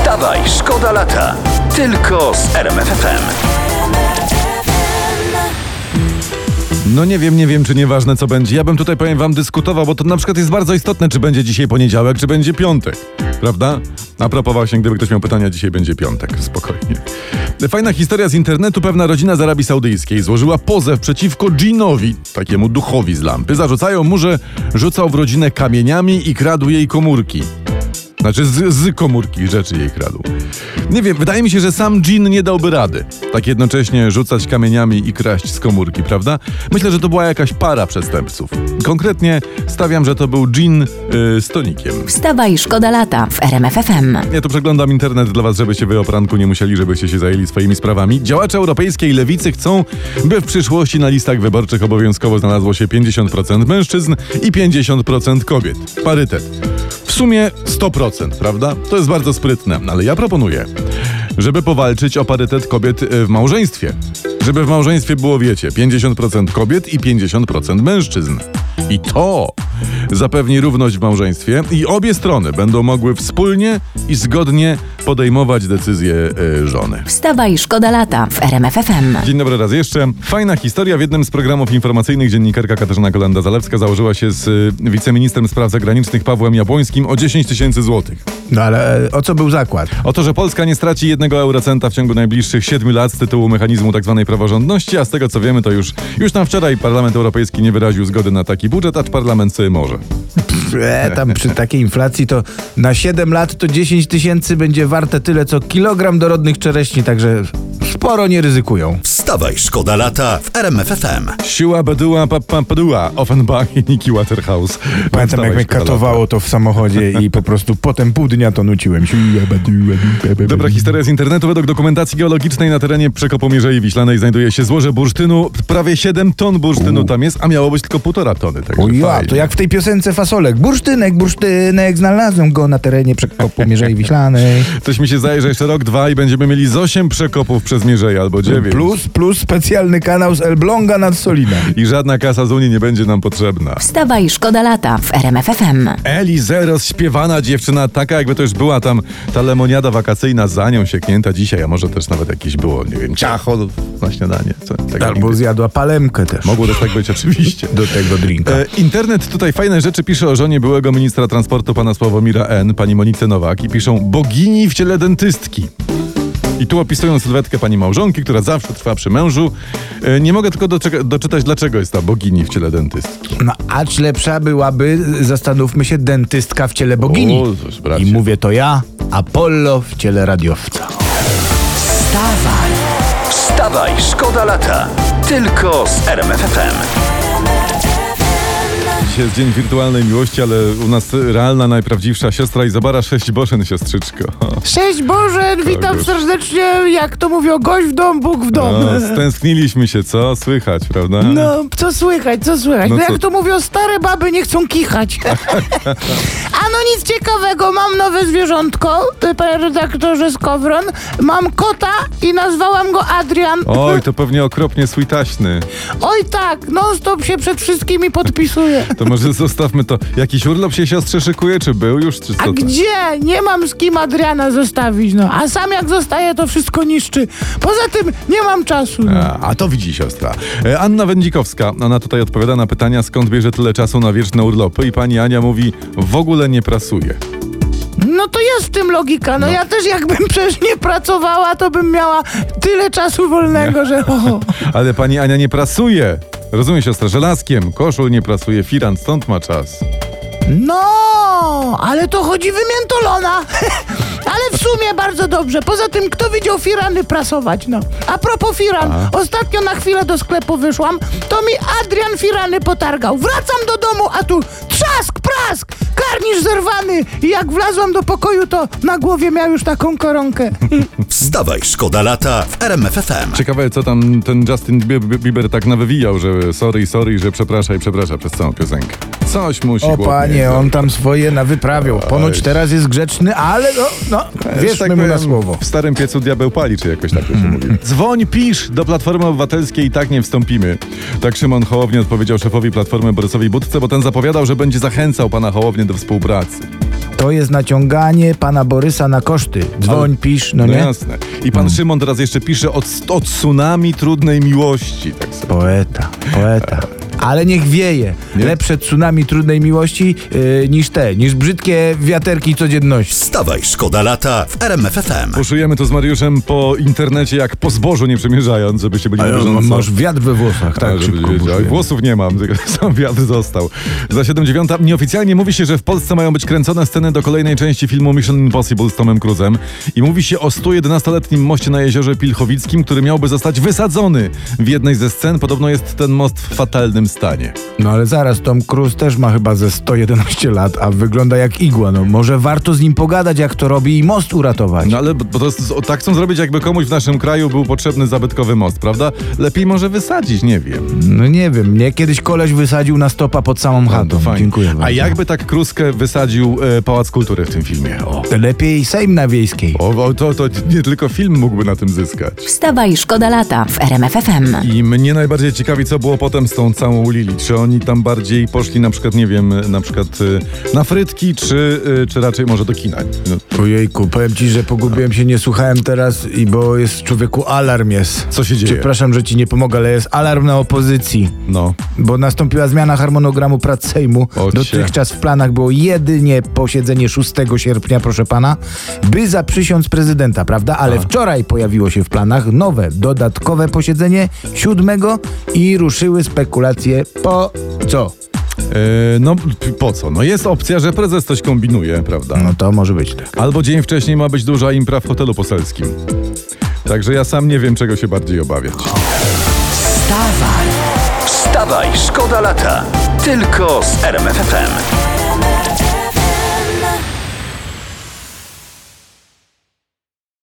Wstawaj, szkoda lata. Tylko z RMFFM. No nie wiem, nie wiem, czy nieważne co będzie. Ja bym tutaj, powiem wam, dyskutował, bo to na przykład jest bardzo istotne, czy będzie dzisiaj poniedziałek, czy będzie piątek. Prawda? A propos właśnie, gdyby ktoś miał pytania, dzisiaj będzie piątek. Spokojnie. Fajna historia z internetu. Pewna rodzina z Arabii Saudyjskiej złożyła pozew przeciwko dżinowi, takiemu duchowi z lampy. Zarzucają mu, że rzucał w rodzinę kamieniami i kradł jej komórki. Znaczy z, z komórki rzeczy jej kradł. Nie wiem, wydaje mi się, że sam dżin nie dałby rady. Tak jednocześnie rzucać kamieniami i kraść z komórki, prawda? Myślę, że to była jakaś para przestępców. Konkretnie stawiam, że to był dżin yy, z tonikiem. Wstawaj, szkoda lata w RMFFM. Ja tu przeglądam internet dla was, żebyście wy o pranku nie musieli, żebyście się zajęli swoimi sprawami. Działacze europejskiej lewicy chcą, by w przyszłości na listach wyborczych obowiązkowo znalazło się 50% mężczyzn i 50% kobiet. Parytet. W sumie 100%, prawda? To jest bardzo sprytne, ale ja proponuję, żeby powalczyć o parytet kobiet y, w małżeństwie. Żeby w małżeństwie było, wiecie, 50% kobiet i 50% mężczyzn. I to zapewni równość w małżeństwie i obie strony będą mogły wspólnie i zgodnie podejmować decyzje y, żony. Wstawaj, szkoda lata w RMFFM. Dzień dobry raz jeszcze. Fajna historia. W jednym z programów informacyjnych dziennikarka Katarzyna Kolenda-Zalewska założyła się z y, wiceministrem spraw zagranicznych Pawłem Jabłońskim o 10 tysięcy złotych. No ale e, o co był zakład? O to, że Polska nie straci jednego eurocenta w ciągu najbliższych 7 lat z tytułu mechanizmu tzw. praworządności, a z tego co wiemy, to już, już tam wczoraj Parlament Europejski nie wyraził zgody na taki budżet, acz Parlament sobie może. E, tam przy takiej inflacji to na 7 lat to 10 tysięcy będzie warte tyle co kilogram dorodnych czereśni, także sporo nie ryzykują. Wstawaj, szkoda lata w RMFFM. Siła Baduła, Papa Padua, Offenbach i Niki Waterhouse. Pamiętam jak mnie katowało to w samochodzie i po prostu potem pół dnia to nuciłem. Dobra historia z internetu. Według dokumentacji geologicznej na terenie przekopu Mierzei Wiślanej znajduje się złoże bursztynu. Prawie 7 ton bursztynu tam jest, a miało być tylko półtora tony. Także O ja, fajnie. to jak w tej piosence Fasolek. Bursztynek, bursztynek, znalazłem go na terenie przekopu Mierzei Wiślanej. Coś mi się zdaje, że jeszcze rok, dwa i będziemy mieli z 8 przekopów przez Mierzeję albo 9. Plus, plus specjalny kanał z Elbląga nad Solinem. I żadna kasa z Unii nie będzie nam potrzebna. Wstawaj, szkoda lata w RMFFM. Elize, rozśpiewana dziewczyna, taka jakby to już była tam ta lemoniada wakacyjna za nią sieknięta dzisiaj, a może też nawet jakieś było, nie wiem, ciacho na śniadanie. Co, tak Albo zjadła palemkę też. Mogło też tak być, oczywiście. Do tego drinka. E, internet tutaj fajne rzeczy pisze o żonie byłego ministra transportu pana Sławomira N., pani Monice Nowak i piszą bogini w ciele dentystki. I tu opisują sylwetkę pani małżonki, która zawsze trwa przy mężu. E, nie mogę tylko doczytać, dlaczego jest ta bogini w ciele dentystki. No, acz lepsza byłaby, zastanówmy się, dentystka w ciele bogini. O. I mówię to ja, Apollo w ciele radiowca. Wstawaj, wstawaj, szkoda lata. Tylko z RMFFM. Dzisiaj jest dzień wirtualnej miłości, ale u nas realna, najprawdziwsza siostra Izabara Sześć Bożen, siostrzyczko. Cześć Boże, witam już. serdecznie, jak to mówią, gość w dom, Bóg w dom. No, stęskniliśmy się, co? Słychać, prawda? No, co słychać, co słychać? No No, co? jak to mówią, stare baby nie chcą kichać. A no nic ciekawego, mam nowe zwierzątko, panie redaktorze Skowron. Mam kota i nazwałam go Adrian. Oj, to pewnie okropnie sweetaśny. Oj tak, non stop się przed wszystkimi podpisuje. To może zostawmy to. Jakiś urlop się siostrze szykuje, czy był już, czy co A to? gdzie? Nie mam z kim Adriana zostawić, no. A sam jak zostaje, to wszystko niszczy. Poza tym nie mam czasu. No. A, a to widzi siostra. E, Anna Wędzikowska, ona tutaj odpowiada na pytania, skąd bierze tyle czasu na wieczne urlopy i pani Ania mówi, w ogóle nie prasuje. No to jest w tym logika. No, ja też jakbym przecież nie pracowała, to bym miała tyle czasu wolnego, że o. Ale pani Ania nie prasuje. Rozumie siostra, żelazkiem, koszul nie prasuje, firan, stąd ma czas. No, ale to chodzi wymiętolona. ale w sumie bardzo dobrze. Poza tym, kto widział firany prasować, no. A propos firan, ostatnio na chwilę do sklepu wyszłam, to mi Adrian firany potargał. Wracam do domu, a tu trzask, prask, karnisz zerwany. I jak wlazłam do pokoju, to na głowie miał już taką koronkę. Wstawaj, szkoda lata w RMFFM. Ciekawe, co tam ten Justin Bie- Bieber tak nawywijał, że sorry, sorry, że przeprasza i przeprasza przez całą piosenkę. Coś musi O panie, on tam swoje nawyprawiał. Ponoć teraz jest grzeczny, ale no, no Wiesz, wierzmy tak mu na powiem, słowo. W starym piecu diabeł pali, czy jakoś tak to się mówi. Dzwoń, pisz, do Platformy Obywatelskiej i tak nie wstąpimy. Tak Szymon Hołownia odpowiedział szefowi Platformy Borysowi Budce, bo ten zapowiadał, że będzie zachęcał pana Hołownię do współpracy. To jest naciąganie pana Borysa na koszty. Dzwoń, pisz, no No nie? jasne. I pan Szymon teraz jeszcze pisze o, o tsunami trudnej miłości. Tak sobie. Poeta, poeta. Ale niech wieje. Nie? Lepsze tsunami trudnej miłości yy, niż te, niż brzydkie wiaterki codzienności. Wstawaj, szkoda lata w RMF FM. Puszujemy to z Mariuszem po internecie, jak po zbożu nie przemierzając, żebyście byli na bieżąco. masz wiatr we włosach, tak A, żeby szybko. Włosów nie mam, tylko sam wiatr został. Za 7.9 nieoficjalnie mówi się, że w Polsce mają być kręcone sceny do kolejnej części filmu Mission Impossible z Tomem Cruzem i mówi się o 111-letnim moście na jeziorze Pilchowickim, który miałby zostać wysadzony w jednej ze scen. Podobno jest ten most w fatalnym stanie. No ale zaraz, Tom Cruise też ma chyba ze 111 lat, a wygląda jak igła. No może warto z nim pogadać, jak to robi i most uratować. No ale bo to o, tak chcą zrobić, jakby komuś w naszym kraju był potrzebny zabytkowy most, prawda? Lepiej może wysadzić, nie wiem. No nie wiem, mnie kiedyś koleś wysadził na stopa pod samą No, chatą. fajnie. Dziękuję bardzo. A jakby tak Kruskę wysadził e, Pałac Kultury w tym filmie? O. Lepiej Sejm na Wiejskiej. O, o, to, to nie tylko film mógłby na tym zyskać. Wstawaj, szkoda lata w RMF FM. I mnie najbardziej ciekawi, co było potem z tą całą Lili. Czy oni tam bardziej poszli na przykład, nie wiem, na przykład y, na frytki, czy, y, czy raczej może do kina? No, Ojejku, powiem ci, że pogubiłem się, nie słuchałem teraz, i bo jest człowieku alarm jest. co się dzieje? Przepraszam, że ci nie pomogę, ale jest alarm na opozycji. No, Bo nastąpiła zmiana harmonogramu prac Sejmu. O, Dotychczas w planach było jedynie posiedzenie 6 sierpnia, proszę pana, by zaprzysiąc prezydenta, prawda? Ale wczoraj pojawiło się w planach nowe, dodatkowe posiedzenie 7 i ruszyły spekulacje po co? E, no po co? No jest opcja, że prezes coś kombinuje, prawda? No to może być tak. Albo dzień wcześniej ma być duża impra w hotelu poselskim. Także ja sam nie wiem, czego się bardziej obawiać. Wstawaj, szkoda lata. Tylko z RMF FM.